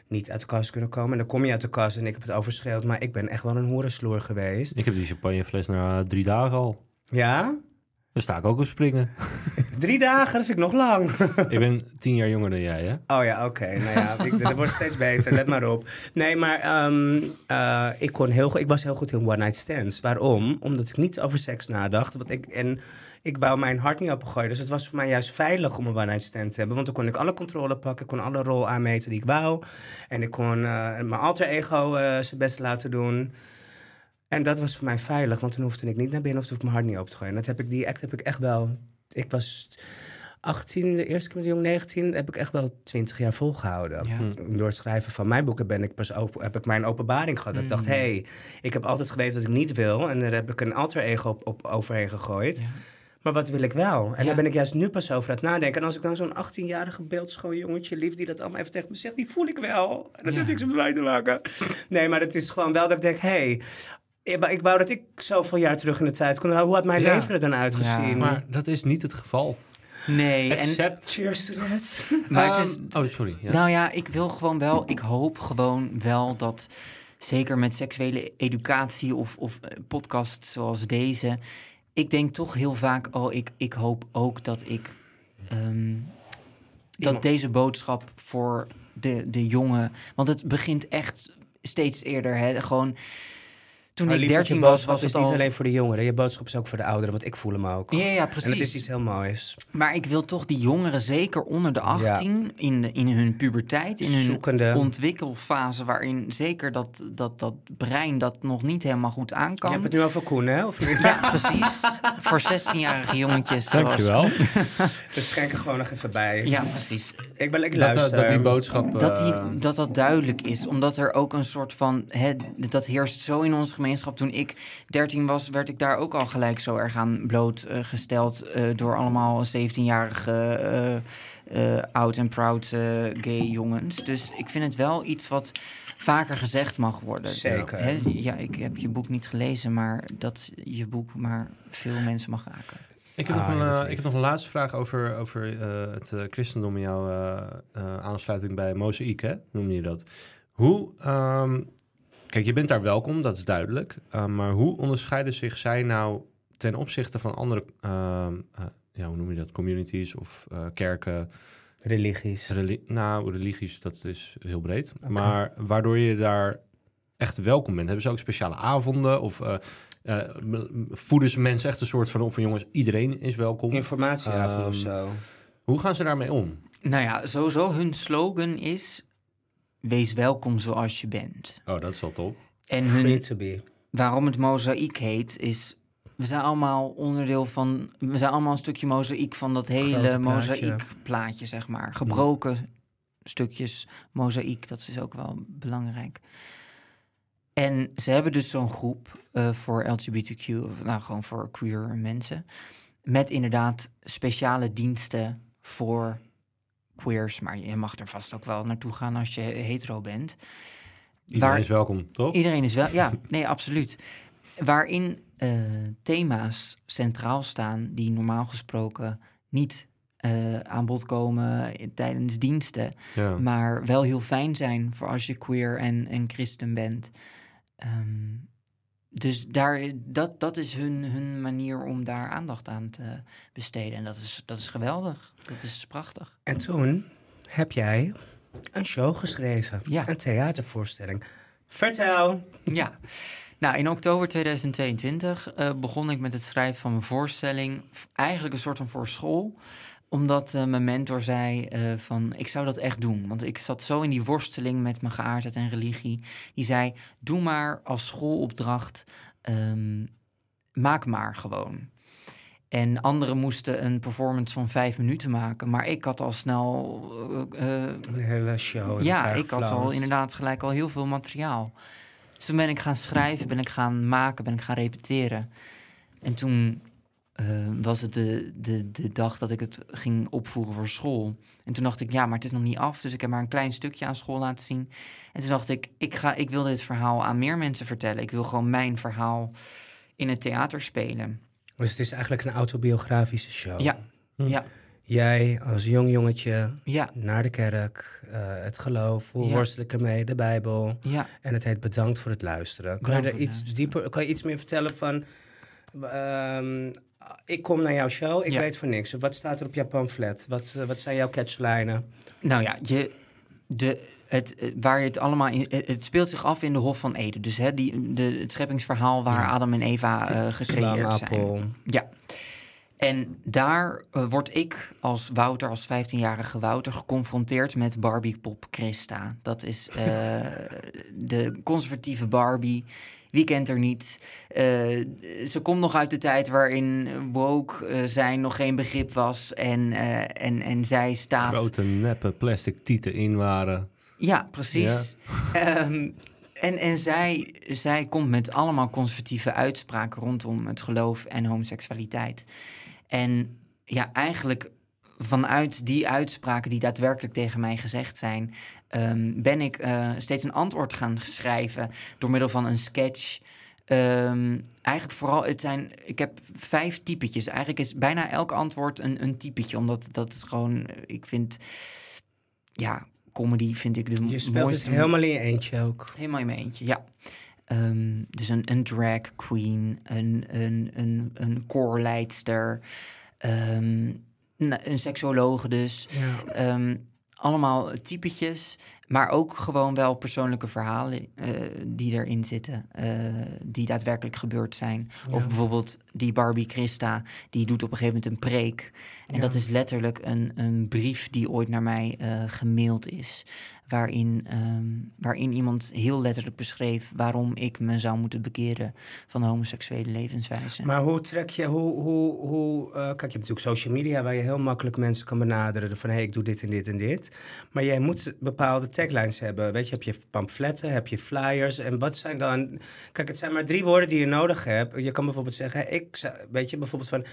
niet uit de kast kunnen komen. En dan kom je uit de kast en ik heb het overschreeuwd. Maar ik ben echt wel een horensloer geweest. Ik heb die champagnefles na drie dagen al. Ja? Daar sta ik ook op springen. [laughs] Drie dagen, dat vind ik nog lang. [laughs] ik ben tien jaar jonger dan jij, hè? Oh ja, oké. Nou ja, ik, dat wordt steeds beter. Let maar op. Nee, maar ehm, eh, ik, kon heel, goed- ik was heel goed in one-night stands. Waarom? Omdat ik niet over seks nadacht. Want ik, en ik wou mijn hart niet opengooien. Dus het was voor mij juist veilig om een one-night stand te hebben. Want dan kon ik alle controle pakken. Ik kon alle rol aanmeten die ik wou. En ik kon eh, mijn alter ego eh, zijn best laten doen. En dat was voor mij veilig. Want toen hoefde ik niet naar binnen of hoefde ik mijn hart niet op te gooien. En dat heb ik, die act heb ik echt wel... Ik was 18, de eerste keer met Jong 19, heb ik echt wel 20 jaar volgehouden. Ja. Door het schrijven van mijn boeken ben ik pas op, heb ik mijn openbaring gehad. Ik dacht, hé, hey, ik heb altijd geweten wat ik niet wil. En daar heb ik een alter ego op, op overheen gegooid. Ja. Maar wat wil ik wel? En Ja. daar ben ik juist nu pas over aan het nadenken. En als ik dan zo'n 18-jarige beeldschoon jongetje lief die dat allemaal even tegen me zegt, die voel ik wel. En dat heeft niks met mij te maken. Nee, maar het is gewoon wel dat ik denk, hé, hey, ik wou- ik wou dat ik zoveel jaar terug in de tijd kon. Nou, hoe had mijn Ja. leven er dan uitgezien? Maar dat is niet het geval. Nee, en, Except... Cheers to that. maar het is, Ehm, oh, sorry. Ja. Nou ja, ik wil gewoon wel, ik hoop gewoon wel dat, zeker met seksuele educatie of, of eh, podcasts zoals deze, ik denk toch heel vaak, oh, ik, ik hoop ook dat ik, ehm, dat Iemand- deze boodschap voor de, de jongen, want het begint echt steeds eerder, hè, gewoon... Toen Maar ik lieverd, je 13 was, was het is niet al... alleen voor de jongeren. Je boodschap is ook voor de ouderen, want ik voel hem ook. Ja, ja, precies. En het is iets heel moois. Maar ik wil toch die jongeren, zeker onder de 18, in, de, in hun puberteit, in hun Zoekende. ontwikkelfase, waarin zeker dat, dat, dat brein dat nog niet helemaal goed aan Je kan. hebt het nu over Koen, hè? Of niet? Ja, precies. Voor 16-jarige jongetjes. zoals- Dankjewel. Dus schenk er gewoon nog even bij. Ja, precies. Ik, ben, ik Dat, luister. dat, dat die boodschap... Dat, die, eh, dat dat duidelijk is. Omdat er ook een soort van... Hè, dat heerst zo in onze gemeenschap. Toen ik 13 was, werd ik daar ook al gelijk zo erg aan blootgesteld... eh, door allemaal 17-jarige eh, eh, oud en proud eh, gay jongens. Dus ik vind het wel iets wat vaker gezegd mag worden. Zeker. Hè, ja, ik heb je boek niet gelezen, maar dat je boek maar veel mensen mag raken. Ik heb, Ah, nog ja, een, ik heb nog een laatste vraag over, over eh, het christendom in jouw eh, eh, aansluiting bij Mozaïek, hè? noem je dat. Hoe, ehm, kijk, je bent daar welkom, dat is duidelijk. eh, maar hoe onderscheiden zich zij nou ten opzichte van andere, ehm, eh, ja, hoe noem je dat, communities of eh, kerken? Religies. Reli- nou, religies, dat is heel breed. Maar waardoor je daar echt welkom bent. Hebben ze ook speciale avonden of... eh, eh, voeden ze mensen echt een soort van op van jongens, iedereen is welkom. Informatieavond of Ehm, zo. Hoe gaan ze daarmee om? Nou ja, sowieso hun slogan is... Wees welkom zoals je bent. Oh, dat is wel top. En Free hun, to be. waarom het mozaïek heet, is... We zijn allemaal onderdeel van... We zijn allemaal een stukje mozaïek van dat hele plaatje. mozaïekplaatje, zeg maar. Gebroken stukjes mozaïek, dat is ook wel belangrijk. En ze hebben dus zo'n groep eh, voor LGBTQ, of nou gewoon voor queer mensen. met inderdaad speciale diensten voor queers. Maar je mag er vast ook wel naartoe gaan als je hetero bent. Iedereen Waar- is welkom, toch? Iedereen is wel, ja, [laughs] nee, absoluut. Waarin eh, thema's centraal staan die normaal gesproken niet eh, aan bod komen tijdens diensten, Ja. maar wel heel fijn zijn voor als je queer en, en christen bent. Ehm, dus daar, dat, dat is hun, hun manier om daar aandacht aan te besteden. En dat is, dat is geweldig. Dat is prachtig. En toen heb jij een show geschreven. Ja. Een theatervoorstelling. Vertel. Ja. Nou, in oktober 2022 eh, begon ik met het schrijven van mijn voorstelling. Eigenlijk een soort van voor school. Omdat eh, mijn mentor zei eh, van, ik zou dat echt doen. Want ik zat zo in die worsteling met mijn geaardheid en religie. Die zei, doe maar als schoolopdracht, ehm, maak maar gewoon. En anderen moesten een performance van vijf minuten maken. Maar ik had al snel eh, Een hele show. ja, ik had al inderdaad gelijk al heel veel materiaal. Dus toen ben ik gaan schrijven, ben ik gaan maken, ben ik gaan repeteren. En toen eh, was het de, de, de dag dat ik het ging opvoeren voor school. En toen dacht ik, ja, maar het is nog niet af. Dus ik heb maar een klein stukje aan school laten zien. En toen dacht ik, ik, ga, ik wil dit verhaal aan meer mensen vertellen. Ik wil gewoon mijn verhaal in het theater spelen. Dus het is eigenlijk een autobiografische show. Ja, Hm. ja, Jij als jong jongetje ja, naar de kerk, eh, het geloof, hoe Ja. worstel ik ermee, de Bijbel. ja. En het heet Bedankt voor het luisteren. Kan Bedankt je er iets luisteren. dieper, kan je iets meer vertellen van... ehm, ik kom naar jouw show, ik Ja. weet van niks. Wat staat er op jouw pamflet? Wat, eh, wat zijn jouw catchlijnen? Nou ja, je, de, het, eh, waar je het allemaal in. Het, speelt zich af in de Hof van Eden. Dus hè, die, de, het scheppingsverhaal waar Ja. Adam en Eva eh gecreëerd zijn. Ja. En daar word ik als Wouter, als 15-jarige Wouter, geconfronteerd met Barbie Pop Christa. Dat is [laughs] de conservatieve Barbie. Wie kent er niet? Eh, ze komt nog uit de tijd waarin woke eh, zijn nog geen begrip was. En, eh, en, en zij staat... Grote neppe plastic tieten in waren. Ja, precies. [laughs] Ehm, en en zij, zij komt met allemaal conservatieve uitspraken rondom het geloof en homoseksualiteit. En ja, eigenlijk vanuit die uitspraken die daadwerkelijk tegen mij gezegd zijn, ehm, ben ik eh, steeds een antwoord gaan schrijven door middel van een sketch. Ehm, eigenlijk vooral, het zijn, ik heb vijf typetjes. Eigenlijk is bijna elk antwoord een, een typetje, omdat dat is gewoon, ik vind, ja, comedy vind ik de Je speelt het mooiste. helemaal in je eentje ook. Helemaal in mijn eentje, ja. Ehm, dus een, een drag queen, een, een, een, een koorleidster, een seksuologe dus. Ja. Allemaal typetjes, maar ook gewoon wel persoonlijke verhalen eh, die erin zitten, eh, die daadwerkelijk gebeurd zijn. Of bijvoorbeeld die Barbie Christa, die doet op een gegeven moment een preek. En Ja. dat is letterlijk een, een brief die ooit naar mij eh gemaild is. Waarin, ehm, waarin iemand heel letterlijk beschreef waarom ik me zou moeten bekeren van de homoseksuele levenswijze. Maar hoe trek je, hoe, hoe, hoe eh, kijk, je hebt natuurlijk social media waar je heel makkelijk mensen kan benaderen van hé, hey, ik doe dit en dit en dit. Maar jij moet bepaalde taglines hebben. Weet je, heb je pamfletten, heb je flyers en wat zijn dan... Kijk, het zijn maar drie woorden die je nodig hebt. Je kan bijvoorbeeld zeggen, ik, zou- weet je, bijvoorbeeld van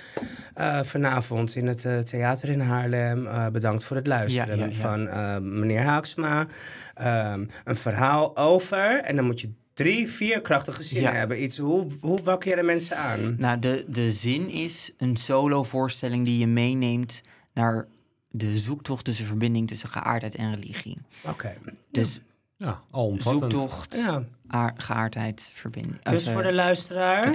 eh, vanavond in het eh, theater in Haarlem, bedankt voor het luisteren. Ja, ja, ja. Van meneer Haaksma, ehm, een verhaal over en dan moet je... Drie, vier krachtige zinnen Ja. hebben. Iets, hoe, hoe wakker je de mensen aan? Nou, de, de zin is een solo-voorstelling die je meeneemt naar de zoektocht tussen verbinding tussen geaardheid en religie. Oké. Dus Ja, alomvattend. zoektocht, Ja. aar- geaardheid, verbinding. Dus of, voor eh, de luisteraar.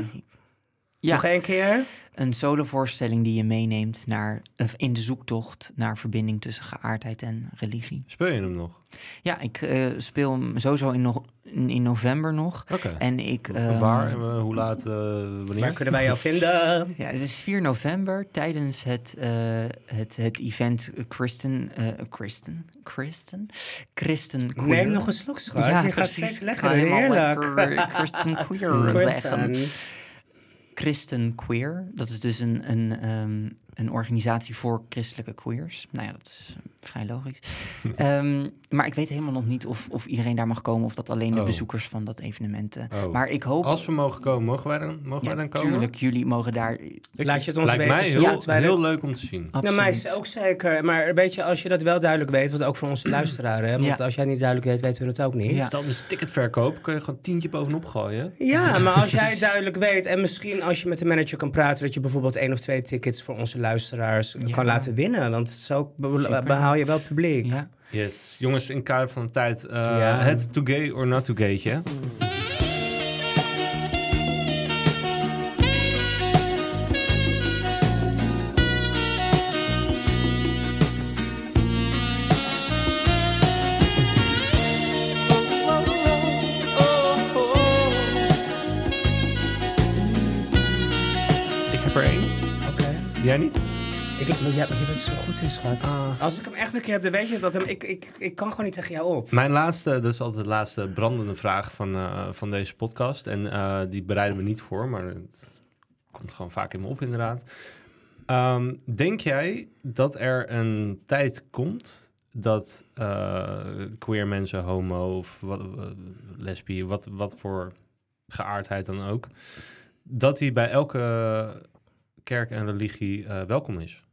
Ja, nog één keer. een solo-voorstelling die je meeneemt naar, of in de zoektocht naar verbinding tussen geaardheid en religie. Speel je hem nog? Ja, ik eh, speel hem sowieso in, no- in, november nog. Oké. En ik... eh, Waar en hoe laat, eh, wanneer? Waar kunnen wij jou vinden? [laughs] Ja, het is 4 november tijdens het, eh, het, het event Christen, eh Christen, Christen, Christen Queer. Neem nog een slok, schat. Ja, je gaat precies. steeds lekker, heerlijk. Christen Queer [laughs] leggen. Christen Queer, dat is dus een, een, ehm, een organisatie voor christelijke queers. Nou ja, dat is eh, vrij logisch. [laughs] Ehm, maar ik weet helemaal nog niet of, of iedereen daar mag komen... of dat alleen de Oh. bezoekers van dat evenement... eh, Oh. Maar ik hoop... Als we mogen komen, mogen wij dan, mogen ja, wij dan komen? tuurlijk, jullie mogen daar... Ik- Laat je het ons Lijkt weten, mij heel, wij heel leuk om te zien. Absoluut. Nou, mij ook zeker. Maar weet je, als je dat wel duidelijk weet, wat ook voor onze [clears throat] luisteraar, hè? Want Ja. als jij niet duidelijk weet, weten we het ook niet. Ja. Stel dus ticketverkoop, kun je gewoon tientje bovenop gooien. Ja, [laughs] maar als jij het duidelijk weet en misschien als je met de manager kan praten, dat je bijvoorbeeld één of twee tickets voor onze luisteraars Ja. kan laten winnen. Want zo behaal je wel publiek. Ja. Yes. Jongens, in kader van de tijd, eh, Ja. het to gay or not to gaytje. Ik Jij niet? Ik, maar je bent zo goed in, schat. Ah. Als ik hem echt een keer heb, dan weet je dat hem, ik, ik, ik kan gewoon niet tegen jou op. Mijn laatste, dat is altijd de laatste brandende vraag van, eh, van deze podcast. En eh, die bereiden we niet voor, maar het komt gewoon vaak in me op inderdaad. Ehm, denk jij dat er een tijd komt dat eh, queer mensen, homo of wat, wat, wat voor geaardheid dan ook, dat die bij elke kerk en religie eh, welkom is?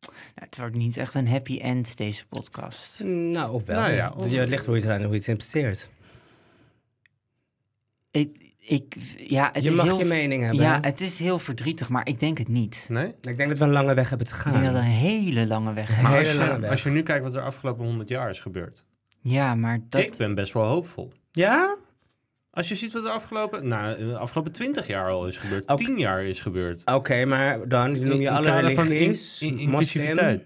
Nou, het wordt niet echt een happy end, deze podcast. Nou, of wel. Nou ja, of- Je het ligt hoe je het, eraan- hoe je het interpreteert. Ik, ik, ja, het je is mag heel, je mening hebben. Ja, het is heel verdrietig, maar ik denk het niet. Nee? Ik denk dat we een lange weg hebben te Ik denk dat gaan. het een hele lange weg. Een Maar hele als lange je, weg. als je nu kijkt wat er afgelopen 100 jaar is gebeurd. Ja, maar dat... Ik ben best wel hoopvol. Ja? Als je ziet wat er afgelopen, nou, de afgelopen 20 jaar al is gebeurd, Oké. 10 jaar is gebeurd. Oké, maar dan noem je alle religies, moslim.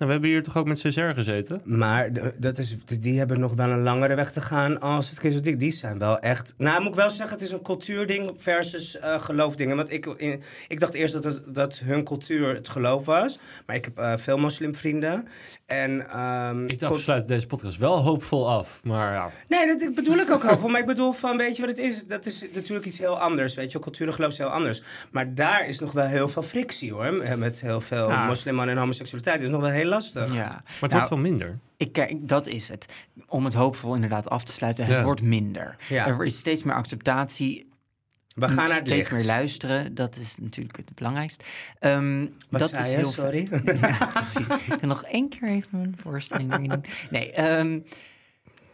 Nou, we hebben hier toch ook met Césaire gezeten? Maar de- dat is, die hebben nog wel een langere weg te gaan als het christendom. Die zijn wel echt... Nou, moet ik wel zeggen, het is een cultuurding versus eh geloofdingen. Want ik, in- ik dacht eerst dat, het, dat hun cultuur het geloof was. Maar ik heb eh, veel moslimvrienden. En, ehm, Ik dacht, we sluiten deze podcast wel hoopvol af. Maar ja, Nee, dat ik bedoel ik ook hoopvol. Maar ik bedoel van, weet je wat het is? Dat is natuurlijk iets heel anders, weet je. Cultuur en geloof is heel anders. Maar daar is nog wel heel veel frictie, hoor. Met heel veel Ja. moslimmannen en homoseksualiteit. Dat is nog wel heel lastig. Ja, maar het Nou, wordt wel minder. ik, kijk, dat is het. Om het hoopvol inderdaad af te sluiten, het Ja. wordt minder. Ja. Er is steeds meer acceptatie, We gaan naar het steeds licht. meer luisteren. Dat is natuurlijk het belangrijkste. Ehm, Wat dat zei is je? heel Sorry. [laughs] Ja, precies. Ik kan nog één keer even mijn voorstelling doen. Nee, ehm,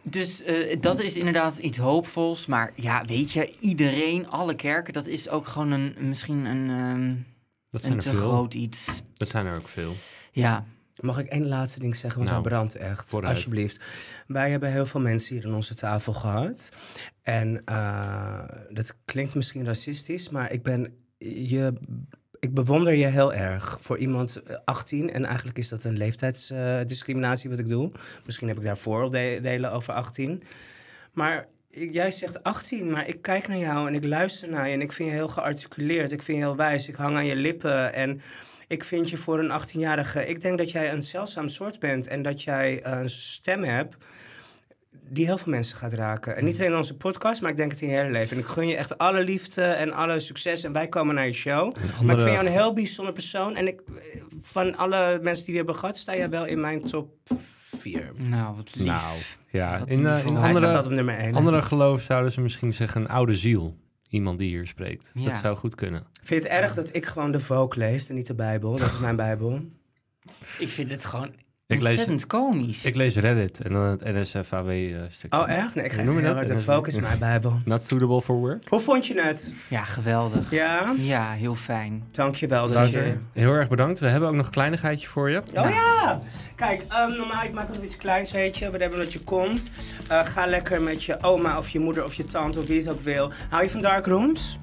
dus eh, dat is inderdaad iets hoopvols. Maar ja, weet je, iedereen, alle kerken, dat is ook gewoon een, misschien een, ehm, Dat zijn een er te veel. groot iets. Dat zijn er ook veel. Ja, Mag ik één laatste ding zeggen, want Nou, hij brandt echt. vooruit. Alsjeblieft. Wij hebben heel veel mensen hier aan onze tafel gehad. En eh, dat klinkt misschien racistisch, maar ik ben je. Ik bewonder je heel erg voor iemand eh, 18. En eigenlijk is dat een leeftijdsdiscriminatie wat ik doe. Misschien heb ik daar vooroordelen over 18. Maar jij zegt 18, maar ik kijk naar jou en ik luister naar je. En ik vind je heel gearticuleerd. Ik vind je heel wijs. Ik hang aan je lippen. En ik vind je voor een 18-jarige... Ik denk dat jij een zeldzaam soort bent. En dat jij een stem hebt die heel veel mensen gaat raken. En niet alleen in onze podcast, maar ik denk het in je hele leven. En ik gun je echt alle liefde en alle succes. En wij komen naar je show. Maar ik vind jou een heel bijzonder persoon. En ik, van alle mensen die we hebben gehad, sta jij wel in mijn top 4. nou, wat lief. Nou, ja. Wat In, in eh, in. Hij staat andere, altijd op nummer 1. andere geloof zouden ze misschien zeggen een oude ziel. Iemand die hier spreekt. Ja. Dat zou goed kunnen. Vind je het erg dat ik gewoon de Vogue lees en niet de Bijbel? Dat is mijn Bijbel. Ik vind het gewoon Ik lees, ontzettend komisch. ik lees Reddit en dan het NSFAW-stukje. Oh, echt? Nee, ik ga noem even dat? De is mijn Bijbel. [laughs] Not suitable for work. Hoe vond je het? Ja, geweldig. Ja? Ja, heel fijn. Dankjewel dat Wouter, je... heel erg bedankt. We hebben ook nog een kleinigheidje voor je. Oh ja! Kijk, ehm, normaal, ik maak altijd iets kleins, weet je. We hebben dat je komt. Eh, ga lekker met je oma of je moeder of je tante of wie het ook wil. Hou je van dark rooms?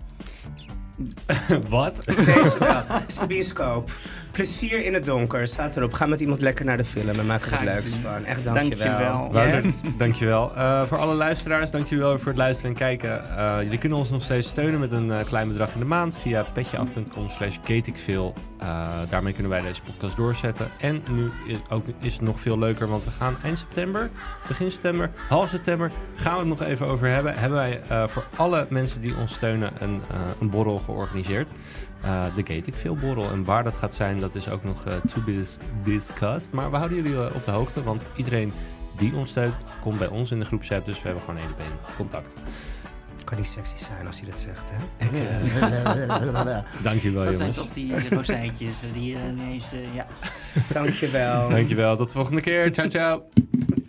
[laughs] Wat? Deze wel. Het is de bioscoop. Plezier in het donker, staat erop. Ga met iemand lekker naar de film en maak er het leuks van. Echt dankjewel. Dankjewel. Wouter, Yes. dankjewel. Eh voor alle luisteraars, dankjewel voor het luisteren en kijken. Eh, jullie kunnen ons nog steeds steunen met een eh, klein bedrag in de maand via petjeaf.com slash gateikveel. Eh, daarmee kunnen wij deze podcast doorzetten. En nu is, ook, is het nog veel leuker, want we gaan eind september, begin september, half september, gaan we het nog even over hebben. Hebben wij eh, voor alle mensen die ons steunen een, eh, een borrel georganiseerd. Eh, de Gate ik veel borrel. En waar dat gaat zijn, dat is ook nog eh, to be dis- discussed. Maar we houden jullie eh, op de hoogte, want iedereen die ons steunt, komt bij ons in de groepsapp. Dus we hebben gewoon één op één contact. Kan niet sexy zijn als hij dat zegt, hè? [laughs] Dankjewel Dat zijn jongens. toch die rozijntjes die ineens... eh, ja. Dankjewel. Dankjewel, tot de volgende keer. Ciao, ciao.